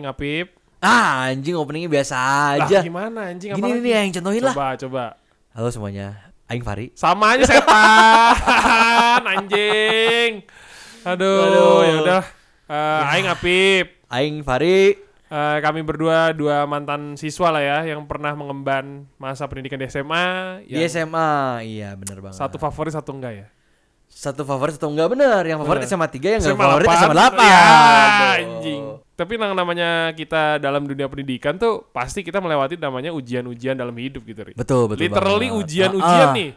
Aing Apip. Ah, anjing openingnya biasa Lah aja. gimana anjing Gini nih yang contohin lah. Coba coba. Halo semuanya, Aing Fari. Sama aja setan anjing. Aduh, Aduh. ya udah. Eh, Aing Apip. Aing Fari. Eh, kami berdua dua mantan siswa lah ya yang pernah mengemban masa pendidikan di SMA. Di SMA, iya bener banget. Satu favorit satu enggak ya? Satu favorit atau enggak bener? Yang favorit Bener. SMA 3 yang enggak favorit 8. SMA 8. Ya, anjing. Tapi yang namanya kita dalam dunia pendidikan tuh pasti kita melewati namanya ujian-ujian dalam hidup gitu, Ri. Betul, betul. Literally ujian-ujian Ah, nih.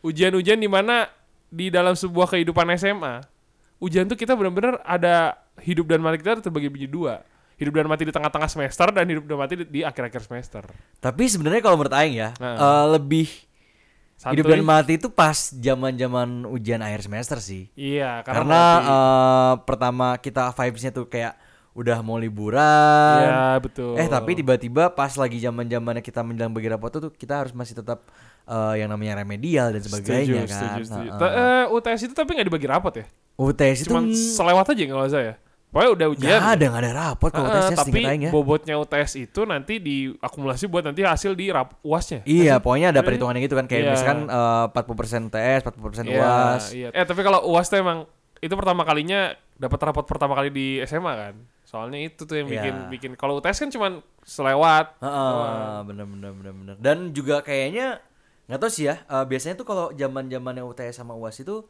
Ujian-ujian di mana di dalam sebuah kehidupan SMA, ujian tuh kita benar-benar ada hidup dan mati kita terbagi menjadi dua. Hidup dan mati di tengah-tengah semester dan hidup dan mati di, akhir-akhir semester. Tapi sebenarnya kalau menurut Aing ya, Nah. eh, lebih Santuy. hidup dan mati itu pas zaman-zaman ujian akhir semester sih. Iya, karena, Karena eh, pertama kita vibes-nya tuh kayak udah mau liburan. Iya, betul. Eh tapi tiba-tiba pas lagi zaman-zamannya kita menjelang bagi rapot tuh kita harus masih tetap eh, yang namanya remedial dan sebagainya setuju, kan. setuju, setuju. Ta- eh, UTS itu tapi nggak dibagi rapot ya? UTS itu Cuman selewat aja kalau saya. Pokoknya udah ujian. nggak ada nggak ada rapot kalau Heeh, UTS tapi ya. bobotnya UTS itu nanti diakumulasi buat nanti hasil di rap uasnya. Iya, pokoknya ada perhitungannya gitu kan kayak Iya. misalkan eh, 40% UTS, 40% Iya, UAS. iya. Eh tapi kalau uas tuh emang itu pertama kalinya dapat rapot pertama kali di SMA kan. Soalnya itu tuh yang bikin Iya. bikin kalau UTS kan cuman selewat. Heeh, bener bener bener bener. Dan juga kayaknya nggak tahu sih ya. eh, biasanya tuh kalau zaman zamannya UTS sama UAS itu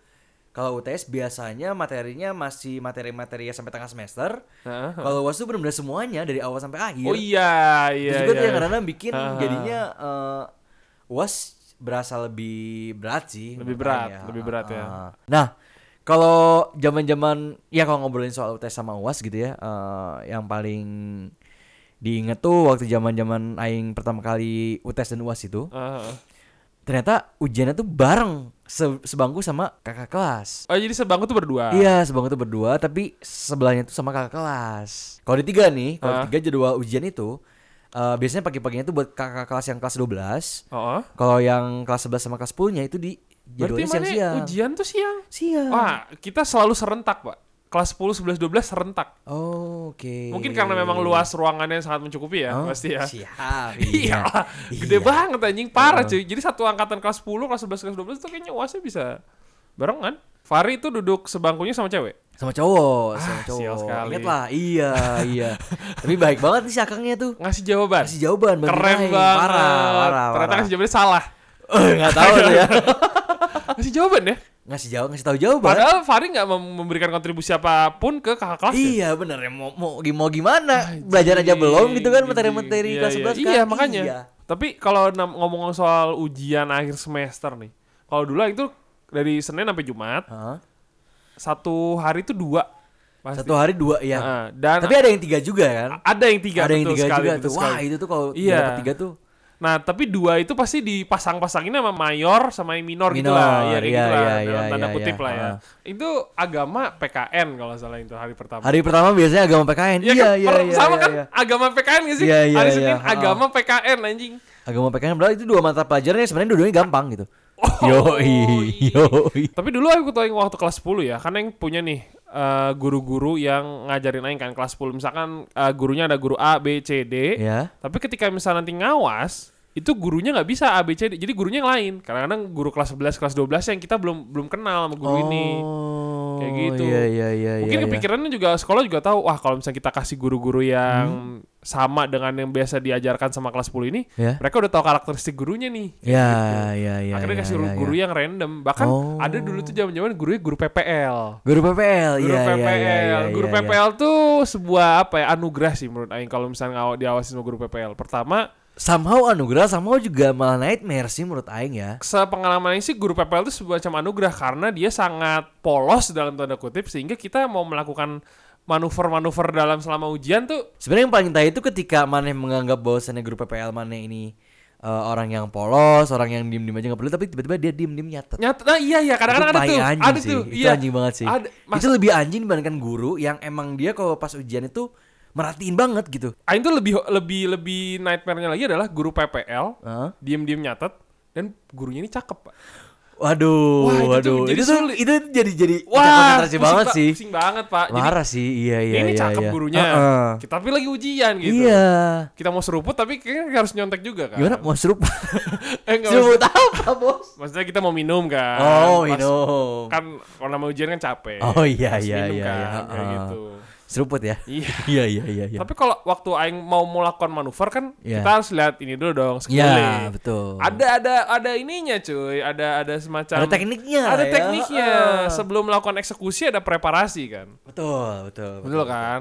kalau UTS biasanya materinya masih materi-materi ya sampai tengah semester. Heeh. Kalau UAS tuh bener-bener semuanya dari awal sampai akhir. Oh iya, Itu iya. juga iya. yang kadang-kadang bikin Ah. jadinya eh, UAS berasa lebih berat sih. Lebih berat, Aing lebih berat ya. Ah. Nah, kalau zaman-zaman ya kalau ngobrolin soal UTS sama UAS gitu ya, eh, yang paling diinget tuh waktu zaman-zaman aing pertama kali UTS dan UAS itu, Heeh. ternyata ujiannya tuh bareng se- sebangku sama kakak kelas. Oh jadi sebangku tuh berdua. Iya, sebangku tuh berdua, tapi sebelahnya tuh sama kakak kelas. Kalau di tiga nih, kalau di Ah. tiga jadwal ujian itu, eh, biasanya pagi-paginya tuh buat kakak kelas yang kelas 12 Oh. Kalau yang kelas 11 sama kelas 10-nya itu di Berarti mana siang-siang. ujian tuh siang? Siang. Wah, kita selalu serentak, Pak. Kelas 10, 11, 12 serentak. Oh, oke. Mungkin karena memang luas ruangannya sangat mencukupi ya, Oh, pasti ya. Siap. Iya, gede Iya. banget anjing parah Heeh. cuy. Jadi satu angkatan kelas 10, kelas 11, kelas 12 itu kayaknya uasnya bisa barengan. Fari itu duduk sebangkunya sama cewek. Sama cowok, sama Ah, cowok. sial sekali. Ingat lah, iya, iya. Tapi baik banget nih si akangnya tuh. Ngasih jawaban. Kasih jawaban Keren banget. Parah, parah, Ternyata parah. ngasih jawabannya salah. Eh, nggak tahu tuh ya. Ngasih jawaban ya. Ngasih jawab, ngasih tahu jawaban. Padahal Fari nggak mem- memberikan kontribusi apa pun ke kakak kelas. Iya bener ya mau mau, mau gimana belajar aja belum gitu kan materi-materi Iya, kelas iya. 11 kan Iya, makanya. Iya. Tapi kalau ngomong soal ujian akhir semester nih. Kalau dulu itu dari Senin sampai Jumat, Hah? satu hari itu dua. Pasti. Satu hari dua ya. Heeh, dan Tapi ada yang tiga juga kan? ada yang tiga ada yang tiga sekali, juga tuh. sekali. Wah itu tuh kalau Iya. dapat tiga tuh. Nah, tapi dua itu pasti dipasang-pasangin sama mayor sama yang minor, gitu Minor, lah. Iya, kayak iya, gitu lah. iya, dalam iya, tanda iya, kutip iya. lah ya. Ah. Itu agama PKN kalau salah itu hari pertama. Hari pertama biasanya agama PKN. Iya iya, kan? iya, iya, sama iya, kan iya. agama PKN gak sih? Iya, iya, hari iya. Senin Ha-ha. agama PKN anjing. Agama PKN berarti itu dua mata pelajaran yang sebenarnya dua-duanya gampang gitu. Oh, Yoi, iya. yoi. Tapi dulu aku tahu yang waktu kelas 10 ya, karena yang punya nih eh, guru-guru yang ngajarin aing kan kelas 10. Misalkan eh, gurunya ada guru A, B, C, D. Ya. Tapi ketika misalnya nanti ngawas, itu gurunya nggak bisa A, B, C, D. Jadi gurunya yang lain. Kadang-kadang guru kelas 11, kelas 12 yang kita belum belum kenal sama guru ini. Oh, Kayak gitu. Iya, iya, iya. Mungkin iya, iya. kepikirannya juga sekolah juga tahu, wah kalau misalnya kita kasih guru-guru yang sama dengan yang biasa diajarkan sama kelas 10 ini, Ya. mereka udah tahu karakteristik gurunya nih. Ya, gitu. ya, ya. Akhirnya ya, kasih ya, guru ya. yang random. Bahkan Oh. ada dulu tuh zaman-zaman gurunya guru PPL. Guru PPL, Guru iya, iya, PPL. iya, iya, guru iya, iya. PPL tuh sebuah apa ya anugerah sih menurut Aing kalau misalnya diawasi sama guru PPL. Pertama, Somehow anugerah, somehow juga malah nightmare sih menurut Aing ya. sepengalaman Aing sih guru PPL itu sebuah macam anugerah karena dia sangat polos dalam tanda kutip sehingga kita mau melakukan manuver-manuver dalam selama ujian tuh Sebenarnya yang paling tai itu ketika Maneh menganggap bahwasannya guru PPL Maneh ini eh, orang yang polos, orang yang diem-diem aja nggak perlu, tapi tiba-tiba dia diem-diem nyatet. nyata nah iya iya kadang-kadang ada tuh anjing ada sih. tuh Itu iya anjing banget sih. Ada, Itu lebih anjing dibandingkan guru yang emang dia kalau pas ujian itu merhatiin banget gitu. Aing tuh lebih lebih lebih nightmare-nya lagi adalah guru PPL Hah? diem-diem nyatet dan gurunya ini cakep pak Waduh, Wah, itu waduh. jadi Itu tuh itu jadi jadi Wah, konsentrasi pusing, banget sih. Pusing banget, Pak. Jadi Marah sih, iya iya ini iya. cakep iya. gurunya. Heeh. Kita tapi lagi ujian gitu. Iya. Kita mau seruput tapi kayaknya harus nyontek juga kan. Gimana mau serup? Eh, enggak Seruput apa, Bos? Maksudnya kita mau minum kan. Oh, Pas- minum. Kan kalau nama ujian kan capek. Oh, iya, iya, minum iya, kan, iya. kayak Heeh. gitu. Seruput ya? Iya. Iya iya iya iya. Tapi kalau waktu aing mau melakukan manuver kan Iya. kita harus lihat ini dulu dong Iya, sekeliling. betul. Ada ada ada ininya cuy, ada ada semacam Ada tekniknya Ada ya. tekniknya. Heeh. Sebelum melakukan eksekusi ada preparasi kan. Betul, betul. Betul kan?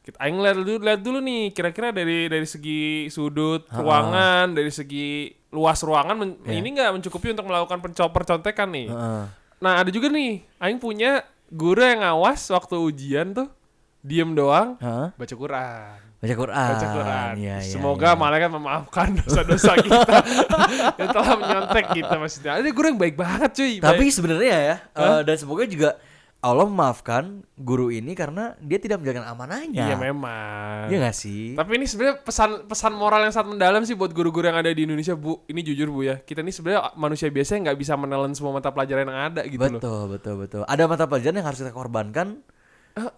Kita aing lihat dulu lihat dulu nih kira-kira dari dari segi sudut ruangan, dari segi luas ruangan men- Iya. ini nggak mencukupi untuk melakukan percontekan nih. Heeh. Nah, ada juga nih aing punya guru yang ngawas waktu ujian tuh diem doang Heeh. baca Quran. Baca Quran. Baca Quran. Iya, Semoga iya. malaikat memaafkan dosa-dosa kita yang telah menyontek kita maksudnya. Ada guru yang baik banget cuy. Tapi sebenarnya ya, eh, dan semoga juga Allah memaafkan guru ini karena dia tidak menjalankan amanahnya. iya memang. Iya gak sih? Tapi ini sebenarnya pesan pesan moral yang sangat mendalam sih buat guru-guru yang ada di Indonesia, Bu. Ini jujur, Bu ya. Kita ini sebenarnya manusia biasa yang nggak bisa menelan semua mata pelajaran yang ada gitu loh. betul, betul, betul. Ada mata pelajaran yang harus kita korbankan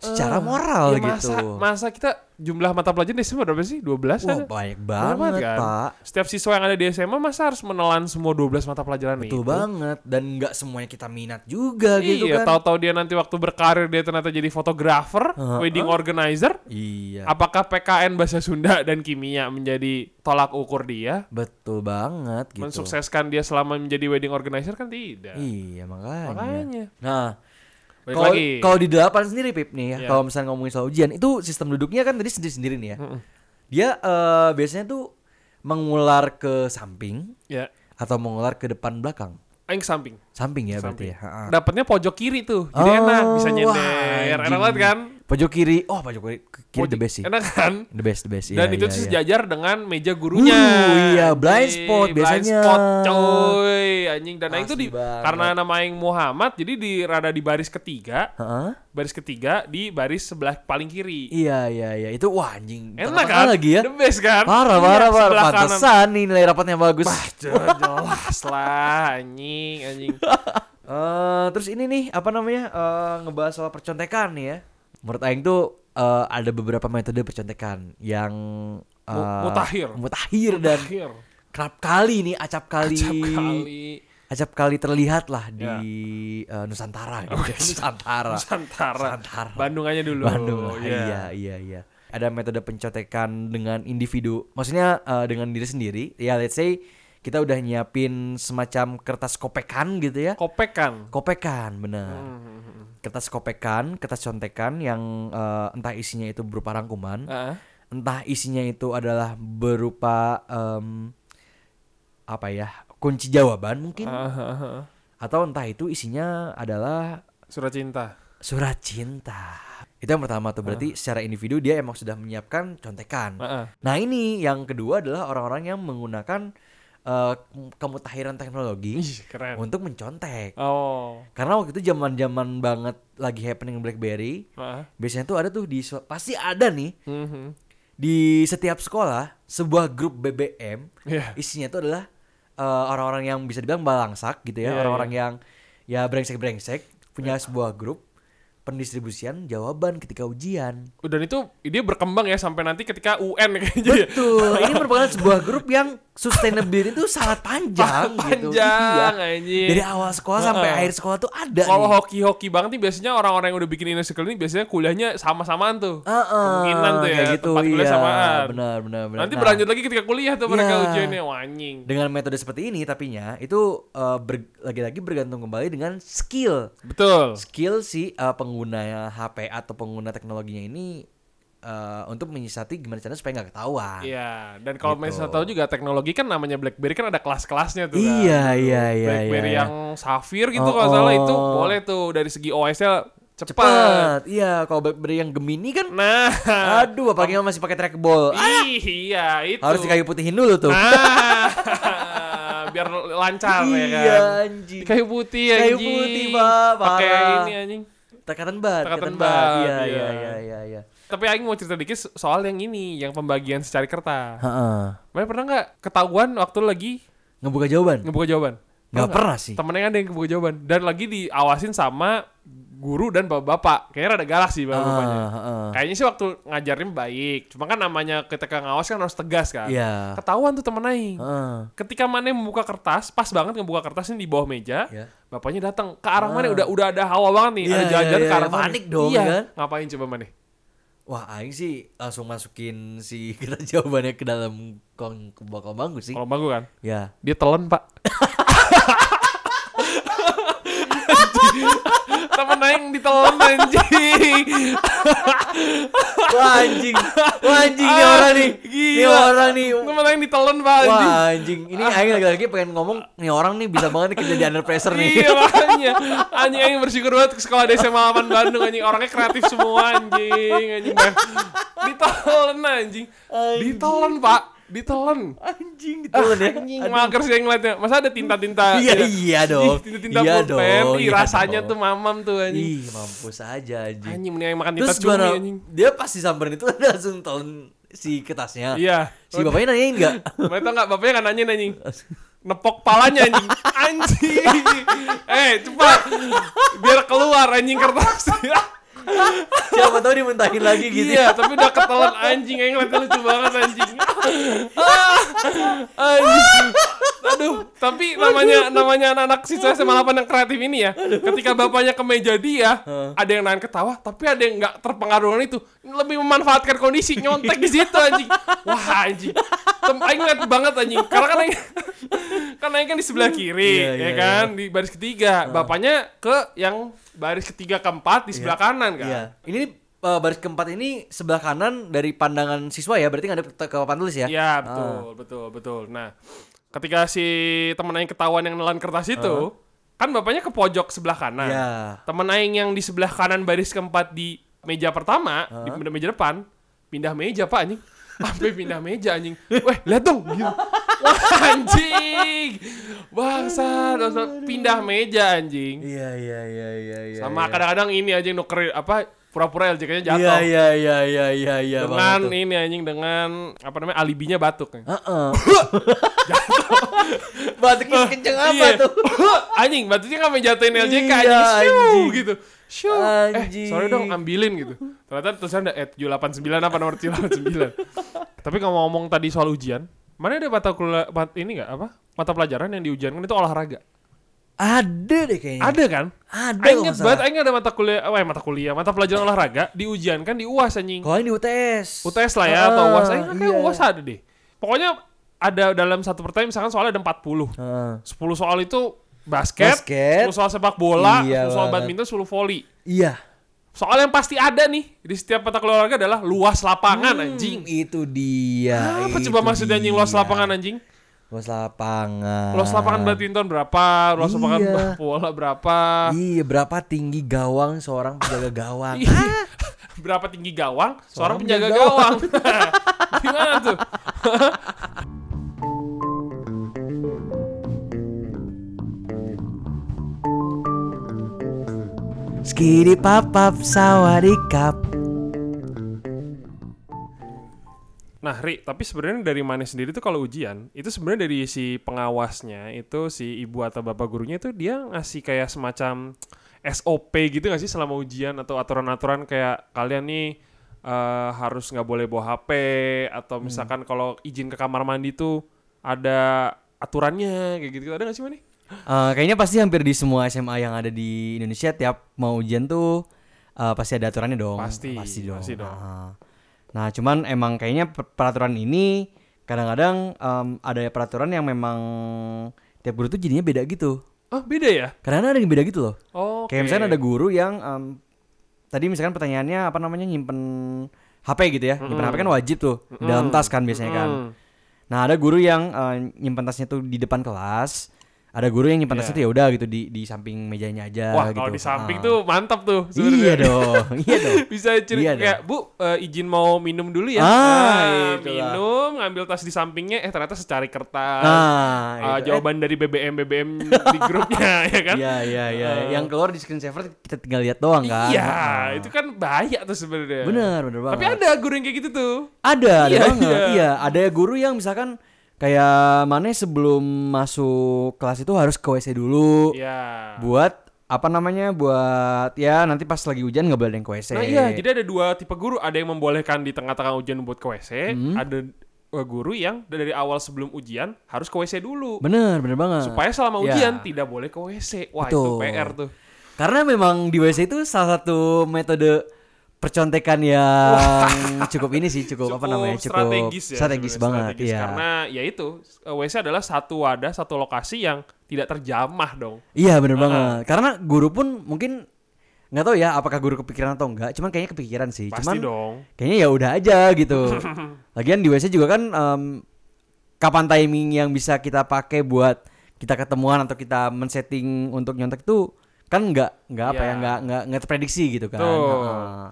secara moral Ya, masa, gitu. Masa kita jumlah mata pelajaran di SMA berapa sih? 12 Wah, ada? banyak Banyak banget, kan? Pak. Setiap siswa yang ada di SMA masa harus menelan semua 12 mata pelajaran Betul itu? banget dan nggak semuanya kita minat juga gitu iya, kan. tahu-tahu dia nanti waktu berkarir dia ternyata jadi fotografer, Heeh. wedding organizer. Iya. Apakah PKN bahasa Sunda dan kimia menjadi tolak ukur dia? Betul banget gitu. Mensukseskan dia selama menjadi wedding organizer kan tidak. Iya, makanya. Makanya. Nah, kalau kalau di delapan sendiri Pip nih ya, Iya. kalau misalnya ngomongin soal ujian itu sistem duduknya kan tadi sendiri-sendiri nih ya. Mm-mm. Dia eh, biasanya tuh mengular ke samping Ya, atau mengular ke depan belakang. aing samping. Samping ya berarti Samping. ya. Ha-ha. Dapatnya pojok kiri tuh. Jadi Oh, enak bisa wah, nyender. Enak banget kan? Pojok kiri. Oh, pojok kiri, kiri the best sih. Enak kan? The best, the best. Dan Iya, itu iya, tuh iya. sejajar dengan meja gurunya. Uh, iya, blind Anjing, spot blind biasanya. spot, coy. Anjing dan Asli di banget. karena nama aing Muhammad jadi di rada di baris ketiga, Ha-ha. baris ketiga di baris sebelah paling kiri. Iya, iya, iya. Itu wah anjing. Enak kan? lagi ya. The best kan? Parah, Iya, parah, parah. sebelah kanan. Pantesan nih nilai rapatnya bagus. Jelas lah anjing, anjing. Eh, terus ini nih apa namanya eh, ngebahas soal percontekan nih ya. Menurut Aing tuh eh, ada beberapa metode percontekan yang Mu- mutakhir. mutakhir dan Akhir. kerap kali nih acap kali Acap kali. acap kali terlihat lah di eh, Nusantara gitu. Nusantara. Nusantara. Nusantara. Bandung aja dulu. Bandung lah. Iya. Iya, iya, iya. Ada metode pencontekan dengan individu. Maksudnya eh, dengan diri sendiri. Ya let's say kita udah nyiapin semacam kertas kopekan gitu ya. Kopek kan. Kopekan, bener. Hmm. Kertas kopekan, kertas contekan yang eh, entah isinya itu berupa rangkuman, Ah, entah isinya itu adalah berupa em, apa ya kunci jawaban mungkin, ah, ah. atau entah itu isinya adalah Surat cinta. surat cinta. Itu yang pertama tuh berarti secara individu dia emang sudah menyiapkan contekan. Ah, ah. Nah ini yang kedua adalah orang-orang yang menggunakan eh, kemutahiran teknologi Ih, keren. untuk mencontek. Oh. Karena waktu itu zaman-zaman banget lagi happening BlackBerry, Ah. biasanya tuh ada tuh di pasti ada nih Mhm. di setiap sekolah sebuah grup BBM Iya. isinya tuh adalah eh, orang-orang yang bisa dibilang balangsak gitu ya, Iya, orang-orang yang ya brengsek-brengsek punya sebuah grup pendistribusian jawaban ketika ujian. Dan itu dia berkembang ya sampai nanti ketika UN kayaknya. Betul, ini merupakan sebuah grup yang sustainability itu sangat panjang, gitu. Panjang Iya. Dari awal sekolah sampai akhir sekolah tuh ada Kalau hoki-hoki banget nih biasanya orang-orang yang udah bikin circle ini biasanya kuliahnya sama-samaan tuh. Heeh, Kemungkinan tuh ya, gitu, tempat kuliah iya. samaan. Benar, benar, benar. Nanti Nah, berlanjut lagi ketika kuliah tuh mereka Iya. ujiannya Wah, anjing. dengan metode seperti ini tapinya itu eh, ber- lagi-lagi bergantung kembali dengan skill. Betul. Skill si eh, pengguna HP atau pengguna teknologinya ini eh, untuk menyiasati gimana caranya supaya nggak ketahuan. Iya, dan kalau Gitu. misalnya tahu juga teknologi kan namanya BlackBerry kan ada kelas-kelasnya tuh kan. Iya, iya, iya, BlackBerry iya, iya. yang Sapphire gitu Oh, kalau nggak salah itu oh. boleh tuh dari segi OS-nya cepat. Cepat. Iya, kalau BlackBerry yang Gemini kan Nah, aduh apalagi yang masih pakai trackball. Ah, ih, iya itu. harus dikayu putihin dulu tuh. Nah, biar lancar ya kan. Iya, anjing. Kayu putih Kayu anjing. putih, Pak, Pakai ini anjing. Tekatan bat, Tekatan bat. Iya, iya. iya, iya, iya, iya. Tapi Aing mau cerita dikit soal yang ini, yang pembagian secari kertas. Heeh. Mana pernah nggak ketahuan waktu lagi Ngebuka jawaban. ngebuka jawaban? Nggak pernah sih. Temennya ada yang kebuka jawaban dan lagi diawasin sama guru dan bapak-bapak. Kayaknya rada galak sih bapak-bapaknya. Ah, ah. Kayaknya sih waktu ngajarin baik. Cuma kan namanya ketika ngawas kan harus tegas kan. Iya. Ketahuan tuh temen aing. Ah. Ketika Mane membuka kertas, pas banget ngebuka kertasnya di bawah meja. Iya. Bapaknya datang ke arah Mane udah udah ada hawa banget nih, Iya, ada jalan-jalan iya, ke arah iya. Mane. Panik dong, iya. kan? Ngapain coba Mane? Wah, aing sih langsung masukin si kita jawabannya ke dalam kong bakal bangku sih. Kalau bagus kan? Ya. Dia telan, Pak. Temen aing ditelan anjing. Wah anjing. Wah anjing Ah, orang nih. Gila. orang nih. Temen aing ditelan, Pak anjing. Wah anjing. Ini aing lagi-lagi pengen ngomong nih orang nih bisa banget nih kerja di under pressure nih. Iya makanya Anjing anjing bersyukur banget ke sekolah di SMA 8 Bandung anjing Orangnya kreatif semua anjing Anjing. Ditelan anjing Ditelan pak Ditelan. Anjing ditelan ya. Anjing mager sih yang ngeliatnya. Masa ada tinta-tinta Iya iya dong. Tinta-tinta Iya pulpen. dong, Ih iya rasanya dong. tuh mamam tuh anjing. Ih mampus aja anjing. Anjing mending yang makan tinta cumi anjing. Dia pasti samperin itu langsung telan si kertasnya. Iya. Si bapaknya nanyain enggak? Mereka tau gak bapaknya kan nanya anjing. Nepok palanya anjing. Anjing. Eh cepat. Biar keluar anjing kertasnya Siapa tahu dimuntahin lagi gitu. Iya, tapi udah ketelan anjing yang ngeliatnya lucu banget anjing. Anjing. Aduh, tapi namanya namanya anak-anak siswa SMA 8 yang kreatif ini ya. Ketika bapaknya ke meja dia, ada yang nahan ketawa, tapi ada yang nggak terpengaruh dengan itu. Lebih memanfaatkan kondisi nyontek di situ anjing. Wah, anjing. Tem aing ngeliat banget anjing. Karena kan aing kan aing kan di sebelah kiri, Iya, ya kan, di baris ketiga. Bapaknya ke yang baris ketiga keempat di sebelah kanan kan. Iya. Ini uh, baris keempat ini sebelah kanan dari pandangan siswa ya, berarti nggak ada ke papan tulis ya? Iya betul betul betul. Nah ketika si temen aing ketahuan yang nelan kertas itu, kan bapaknya ke pojok sebelah kanan. Iya. Temen aing yang di sebelah kanan baris keempat di meja pertama di meja depan pindah meja pak anjing. Sampai pindah meja anjing. Weh lihat dong gitu. Wah anjing. Bangsat, bangsat. pindah meja anjing. Iya iya iya iya iya. Sama kadang-kadang ini anjing nuker apa pura-pura LJK-nya Iya jatuh. iya iya iya iya iya. dengan banget tuh. ini anjing dengan apa namanya alibinya batuk. Heeh. Batuknya kenceng apa Iya. tuh? anjing batuknya mau jatuhin LJK Iya, anjing, Shoo, anjing. gitu Shoo. Anjing. eh sorry dong ambilin gitu ternyata tulisan ada at 789 apa nomor 789 tapi kalau ngomong tadi soal ujian mana ada mata kuliah ini nggak apa mata pelajaran yang diujiankan itu olahraga Ada deh kayaknya. ada kan Ada Aing kalau inget nggak banget. Aing ada mata kuliah, ya mata kuliah, mata pelajaran olahraga diujiankan di UAS anjing. Kalau ini UTS. UTS lah ya atau Ah, UAS, Aing kayak iya. UAS ada deh. Pokoknya ada dalam satu pertanyaan misalkan soalnya ada 40. Heeh. 10 soal itu basket, Basket. 10 soal sepak bola, Iya 10 soal badminton, 10 volley. Iya. Soal yang pasti ada nih di setiap kuliah olahraga adalah luas lapangan anjing. Hmm, itu dia. Apa itu coba maksudnya anjing luas lapangan anjing? Luas lapangan. Luas lapangan badminton berapa? Luas lapangan Iya. bola berapa? Iya, berapa tinggi gawang seorang penjaga gawang? Iya. berapa tinggi gawang seorang Seorang penjaga penjaga gawang? Gimana Skidi papap sawadikap. Nah, Ri, tapi sebenarnya dari mana sendiri tuh kalau ujian, itu sebenarnya dari si pengawasnya, itu si ibu atau bapak gurunya itu dia ngasih kayak semacam SOP gitu gak sih selama ujian atau aturan-aturan kayak kalian nih eh, harus nggak boleh bawa HP atau misalkan kalau izin ke kamar mandi tuh ada aturannya kayak gitu ada gak sih Mani? Eh, kayaknya pasti hampir di semua SMA yang ada di Indonesia tiap mau ujian tuh eh, pasti ada aturannya dong. Pasti, pasti dong. pasti dong. Nah, Nah, cuman emang kayaknya per- peraturan ini kadang-kadang em, ada peraturan yang memang tiap guru tuh jadinya beda gitu. Oh beda ya? Kadang-kadang ada yang beda gitu loh. Oh, Kayak misalnya ada guru yang em, tadi misalkan pertanyaannya apa namanya nyimpen HP gitu ya. Nyimpen HP kan wajib tuh di dalam tas kan biasanya kan. Nah, ada guru yang eh, nyimpen tasnya tuh di depan kelas. Ada guru yang nyimpen tasnya tuh ya udah gitu di di samping mejanya aja Wah gitu. kalau di samping Ah. tuh mantap tuh Iya sebenarnya. dong. Iya dong. Bisa cerita Iya kayak Bu eh, izin mau minum dulu ya. Ah, Nah, minum ngambil tas di sampingnya eh ternyata secari kertas. Nah, Eh, itu. jawaban dari BBM BBM di grupnya ya kan? Iya iya iya. Eh. Yang keluar di screensaver kita tinggal lihat doang kan. Iya, Ah. itu kan bahaya tuh sebenarnya. Bener bener banget. Tapi ada guru yang kayak gitu tuh. Ada ada Iya, banget. iya. Iya, ada guru yang misalkan kayak mana sebelum masuk kelas itu harus ke WC dulu Iya. buat apa namanya buat ya nanti pas lagi hujan nggak boleh ada yang ke WC Nah iya, jadi ada dua tipe guru. Ada yang membolehkan di tengah-tengah ujian buat ke WC. Hmm. Ada guru yang dari awal sebelum ujian harus ke WC dulu. bener bener banget Supaya selama Ya. ujian tidak boleh ke WC. Wah itu Betul. PR tuh. karena memang di WC itu salah satu metode percontekan yang cukup ini sih cukup, apa namanya cukup strategis ya strategis banget strategis. ya karena ya itu uh, WC adalah satu wadah satu lokasi yang tidak terjamah dong Iya bener banget. Karena guru pun mungkin nggak tahu ya apakah guru kepikiran atau enggak. Cuman kayaknya kepikiran sih. pasti Cuman dong kayaknya ya udah aja gitu. Lagian di WC juga kan em, kapan timing yang bisa kita pakai buat kita ketemuan atau kita men-setting untuk nyontek itu kan nggak nggak apa Iya. ya nggak nggak nggak terprediksi gitu kan. Tuh. Heeh.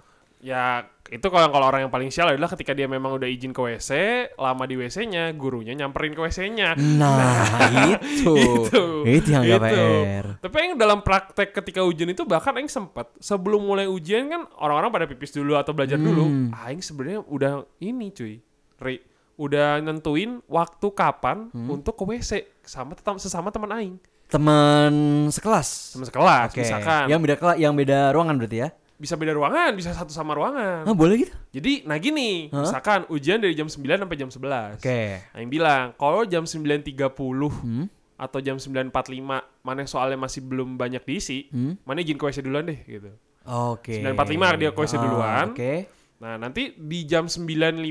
Ya itu kalau kalau orang yang paling sial adalah ketika dia memang udah izin ke WC lama di WC-nya gurunya nyamperin ke WC-nya Nah itu itu itu yang Itu. PR. tapi yang dalam praktek ketika ujian itu bahkan Aing sempat sebelum mulai ujian kan orang-orang pada pipis dulu atau belajar Hmm. dulu Aing sebenarnya udah ini cuy Ri, udah nentuin waktu kapan Hmm. untuk ke WC sama tetam- sesama teman Aing Teman sekelas. teman sekelas Oke. misalkan Yang beda kela- yang beda ruangan berarti ya? Bisa beda ruangan bisa satu sama ruangan Ah boleh gitu? jadi nah gini Hah? misalkan ujian dari jam 9 sampai jam 11 Oke. Aing bilang kalau jam 9.30 Hmm. atau jam 9.45 mana soalnya masih belum banyak diisi Hmm. mana izin ke WC duluan deh gitu Oke. 9.45 dia ke WC Ah, duluan. Oke. Nah nanti di jam 9.50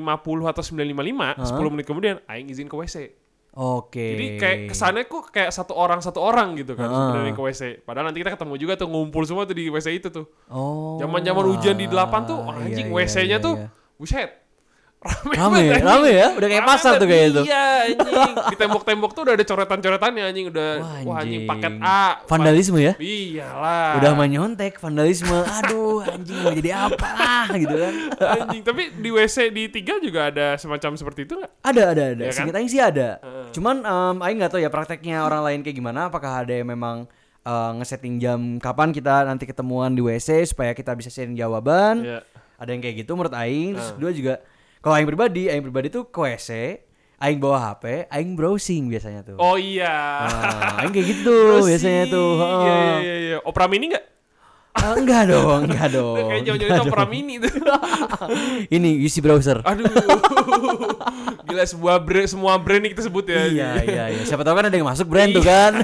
atau 9.55 Hah? 10 menit kemudian Aing izin ke WC Oke. Jadi kayak kesannya kok kayak satu orang satu orang gitu kan Ah. sebenarnya ke WC Padahal nanti kita ketemu juga tuh ngumpul semua tuh di WC itu tuh Oh. Zaman-zaman hujan di 8 tuh anjing iya, iya, WC-nya iya, tuh iya. buset Rame, Rame, banget, anjing. rame ya? Udah kayak Rame pasar tuh kayak itu. Iya anjing Di tembok-tembok tuh udah ada coretan-coretannya anjing Udah Wah, wah anjing anjing. paket A Vandalisme ya? Iyalah Udah main nyontek, vandalisme. Aduh, anjing mau jadi apa gitu kan. Anjing Tapi di WC di tiga juga ada semacam seperti itu nggak? Ada, ada, ada. Iya kan? Sih ada. Heeh. Cuman em Aing nggak tahu ya prakteknya orang lain kayak gimana. Apakah ada yang memang eh, ngesetting jam kapan kita nanti ketemuan di WC supaya kita bisa sharing jawaban. Iya. Ada yang kayak gitu menurut Aing. Terus kedua juga kalau Aing pribadi, Aing pribadi tuh ke WC, Aing bawa HP, Aing browsing biasanya tuh. Oh iya Nah, Aing kayak gitu biasanya tuh. Iya heeh. iya iya iya. Opera mini nggak? Ah, enggak dong, enggak dong. Kayak jauh-jauh itu enggak opera mini tuh. Ini UC browser. Aduh. Gila sebuah brand, semua brand nih kita sebut ya. iya, iya, iya. Siapa tahu kan ada yang masuk brand tuh kan.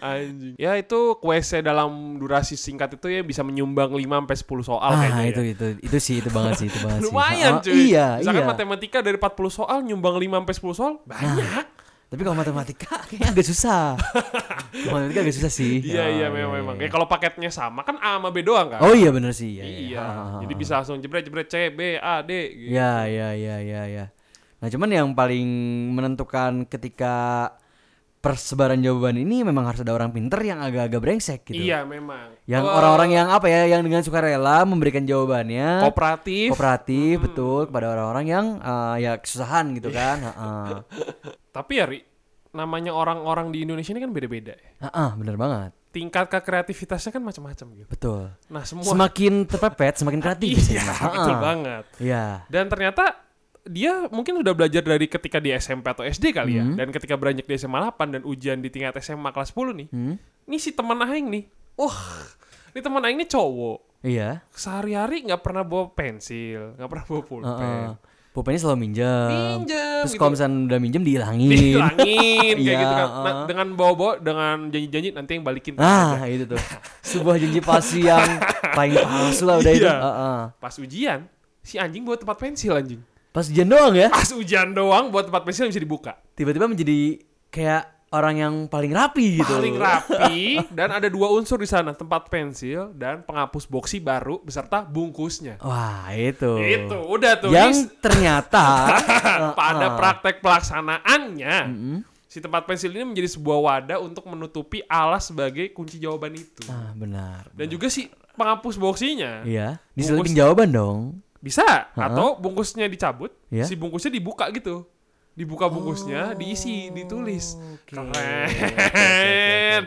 Anjing. Ya itu WC dalam durasi singkat itu ya bisa menyumbang 5 sampai 10 soal ah, kayaknya. itu ya. itu itu sih itu banget sih, itu banget sih. Lumayan Ah, cuy. Iya, Misalkan iya. matematika dari 40 soal nyumbang 5 sampai 10 soal banyak. Tapi kalau matematika kayaknya agak susah. Matematika agak susah sih. Iya Ah, iya memang memang. Ya kalau paketnya sama kan A sama B doang kan? Oh iya bener sih. Iya. Iya. Ah, ah, Jadi bisa langsung jebret jebret C B A D gitu. Iya, iya, iya, iya, iya. Nah, cuman yang paling menentukan ketika persebaran jawaban ini memang harus ada orang pinter yang agak-agak brengsek gitu. Iya memang. Yang Oh, orang-orang yang apa ya, yang dengan sukarela memberikan jawabannya kooperatif. kooperatif betul kepada orang-orang yang eh, ya kesusahan gitu Iya. kan. Heeh. Tapi ya Ri, namanya orang-orang di Indonesia ini kan beda-beda ya. Heeh, bener banget. Tingkat kreativitasnya kan macam-macam gitu. Betul. Nah semua Semakin terpepet, semakin kreatif. iya betul banget. Iya. Dan ternyata dia mungkin udah belajar dari ketika di SMP atau SD kali ya. Hmm. Dan ketika beranjak di SMA 8 dan ujian di tingkat SMA kelas 10 nih. Hmm? Ini si teman Aing nih. Wah, ini teman Aing ini cowok. Iya. Sehari-hari nggak pernah bawa pensil, nggak pernah bawa pulpen. Heeh. Pulpennya selalu minjem. Minjem Terus gitu. kalau misalnya udah minjem dihilangin. Dihilangin kayak Iya, gitu kan. Nah, heeh. dengan bawa-bawa dengan janji-janji nanti yang balikin. Ah, itu tuh. Sebuah janji palsu yang paling palsu lah udah itu. Iya. Heeh. Pas ujian, si anjing bawa tempat pensil anjing. Pas ujian doang ya, Pas ujian doang buat tempat pensil bisa dibuka. tiba-tiba menjadi kayak orang yang paling rapi gitu. Paling rapi dan ada dua unsur di sana, tempat pensil dan penghapus boxy baru beserta bungkusnya. Wah, itu. Itu udah tuh Yang ternyata pada Heeh. praktek pelaksanaannya Mm-mm. si tempat pensil ini menjadi sebuah wadah untuk menutupi alas sebagai kunci jawaban itu. Ah, benar. Dan juga si penghapus boxinya Iya, diselipin jawaban dong. Bisa atau bungkusnya dicabut, Iya. si bungkusnya dibuka gitu. dibuka bungkusnya, diisi, ditulis. Oke. Keren. Oke,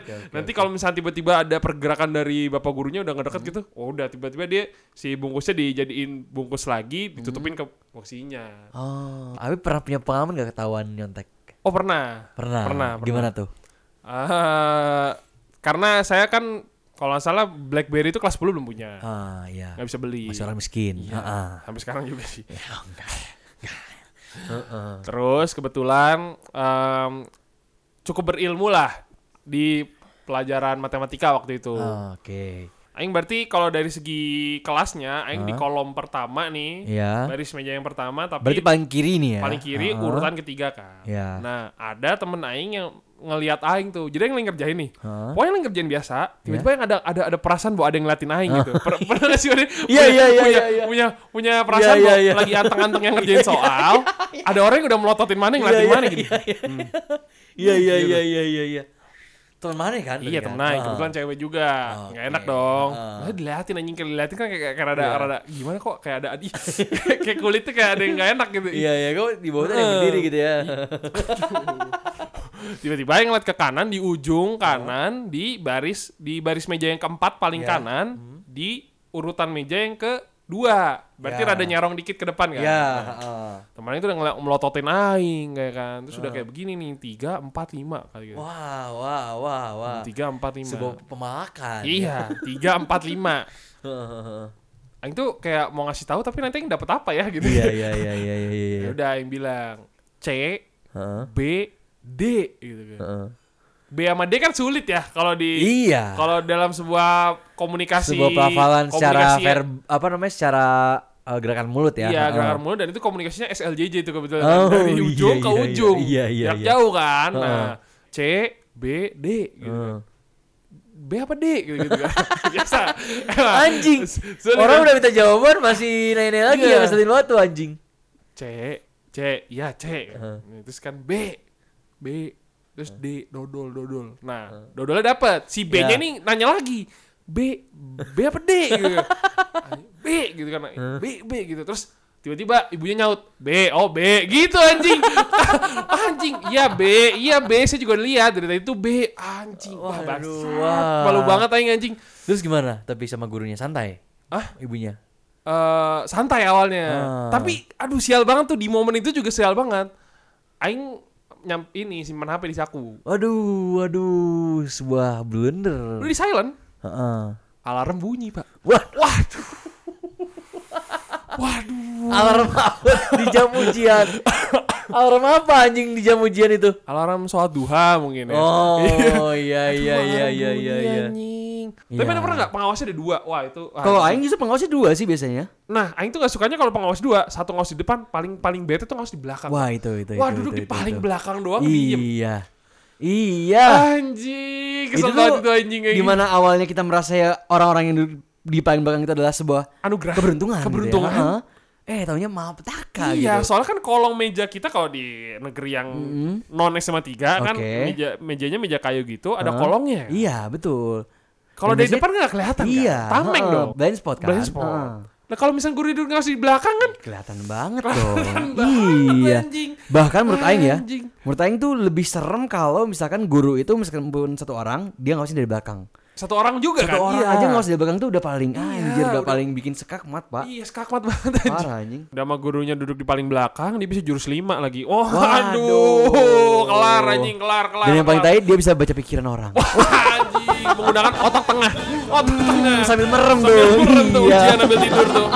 oke, oke, Nanti kalau misalnya tiba-tiba ada pergerakan dari bapak gurunya udah ngedeket gitu, oh udah tiba-tiba dia si bungkusnya dijadiin bungkus lagi, ditutupin ke boxinya. Oh, Abi pernah punya pengalaman gak ketahuan nyontek? Oh pernah. Pernah. Pernah, Gimana tuh? Ah, karena saya kan kalau nggak salah BlackBerry itu kelas 10 belum punya. Ah, iya. nggak bisa beli. Masih orang miskin. Iya, Heeh. Sampai sekarang juga sih. Heeh. Terus kebetulan em, cukup berilmu lah di pelajaran matematika waktu itu. Ah, Oke. Aing berarti kalau dari segi kelasnya, Aing di Hah? kolom pertama nih, Iya. baris meja yang pertama, tapi Berarti paling kiri nih ya. paling kiri Heeh. urutan ketiga kan. Iya. Nah ada temen Aing yang ngelihat Aing tuh, jadi yang lagi ngerjain nih. Heeh. Pokoknya yang ngerjain biasa, tiba-tiba yang ada ada ada perasaan bahwa ada yang ngeliatin Aing gitu. Per- Pernah nggak sih? Iya, Punya- iya, iya, punya, iya, iya. punya punya perasaan Iya, bahwa iya, iya. lagi anteng-anteng yang ngerjain soal, ada orang yang udah melototin mana yang ngeliatin mana gitu. Iya iya Gitu. iya iya iya iya. Teman mana kan? Iya tadi kan? Ah. kebetulan cewek juga, Oke. nggak enak dong. Ah. Nah, diliatin anjing kayak diliatin kan kayak, kayak rada Iya. rada gimana kok kayak ada ih, kayak kulitnya kayak ada yang nggak enak gitu. Iya iya, kok di bawah tuh ada yang Eh. berdiri gitu ya. Tiba-tiba yang ngeliat ke kanan di ujung kanan di baris di baris meja yang keempat paling Iya. kanan di urutan meja yang kedua. Berarti Ya. rada nyarong dikit ke depan kan. Iya. Nah, heeh. Temen itu udah ngeliat melototin aing kayak kan. Terus udah Ah. kayak begini nih tiga empat lima kali gitu. Wah wah wah wah. Tiga empat lima. Sebuah pemalakan. Iya tiga empat lima. Aing tuh kayak mau ngasih tahu tapi nanti yang dapat apa ya gitu. Iya iya iya iya iya iya. Ya udah yang bilang C Heeh. B D gitu kan. Heeh. B sama D kan sulit ya kalau di Iya. kalau dalam sebuah komunikasi Sebuah pelafalan secara komunikasi- verb apa namanya secara uh, gerakan mulut ya. Iya, Heeh. gerakan mulut dan itu komunikasinya SLJJ itu kebetulan Oh, dari iya, ujung ke iya, iya. ujung. Iya, iya, Jarak iya. jauh kan. Heeh. Nah, C, B, D gitu. Heeh. B apa D gitu, gitu kan. Biasa. Emang. Anjing. Sulit Orang kan? udah minta jawaban masih nanya-nanya lagi Iya. ya ngeselin banget tuh anjing. C, C, iya C. Heeh. Terus kan B, B, terus D, dodol, dodol. Nah, dodolnya dapet. Si B-nya Ya. nih nanya lagi. B, B apa D? Gitu. B gitu kan. B, B gitu. Terus tiba-tiba ibunya nyaut. B, oh B. Gitu anjing. anjing. Iya B, iya B. Saya juga lihat dari tadi itu B. Anjing. Wah, wah. Malu banget aing anjing. Terus gimana? Tapi sama gurunya santai. Ah? Ibunya. eh santai awalnya. Ah. Tapi aduh sial banget tuh di momen itu juga sial banget. Aing nyam ini simpan HP di saku. Waduh, waduh, sebuah blunder. Lu di silent, Heeh. alarm bunyi, Pak. Wah, Waduh. Waduh. alarm apa di jam ujian? alarm apa anjing di jam ujian itu? Alarm sholat duha mungkin ya. Oh, iya iya iya iya iya iya. Iya. Tapi ada pernah nggak pengawasnya ada dua? Wah itu. ah, Kalau itu- aing justru pengawasnya dua sih biasanya. Nah, Aing tuh gak sukanya kalau pengawas dua, satu ngawas di depan, paling paling bete tuh ngawas di belakang. Wah, itu itu Wah, itu, duduk itu, di itu, paling itu. belakang doang diem. Iya. Iya. Anjing, itu kesel tuh banget itu anjing kayak gitu. di mana awalnya kita merasa ya orang-orang yang duduk di paling belakang itu adalah sebuah Anugerah. keberuntungan. gitu ya. Keberuntungan. Eh, taunya malapetaka Iya, gitu. soalnya kan kolong meja kita kalau di negeri yang Mm-mm. non SMA 3 kan Oke. meja mejanya meja kayu gitu ada kolongnya. Iya, betul. Kalau dari depan nggak kelihatan Iya, kan? Tameng dong. Blind spot kan. Blind spot. Heeh. Nah, kalau misalnya guru duduk ngasih di belakang kan Kelihatan banget dong. banget, iya. anjing. Bahkan menurut aing ya, menurut aing tuh lebih serem kalau misalkan guru itu meskipun satu orang, dia ngawasin dari belakang satu orang juga satu kan? orang iya. aja nggak usah pegang tuh udah paling iya, anjir udah, udah paling bikin sekakmat pak iya sekakmat banget anjir. parah anjing udah sama gurunya duduk di paling belakang dia bisa jurus lima lagi oh Waduh. waduh kelar anjing kelar kelar dan yang paling tadi dia bisa baca pikiran orang wah anjing menggunakan otak tengah otak tengah hmm, sambil merem sambil tuh sambil merem tuh iya. ujian ambil tidur tuh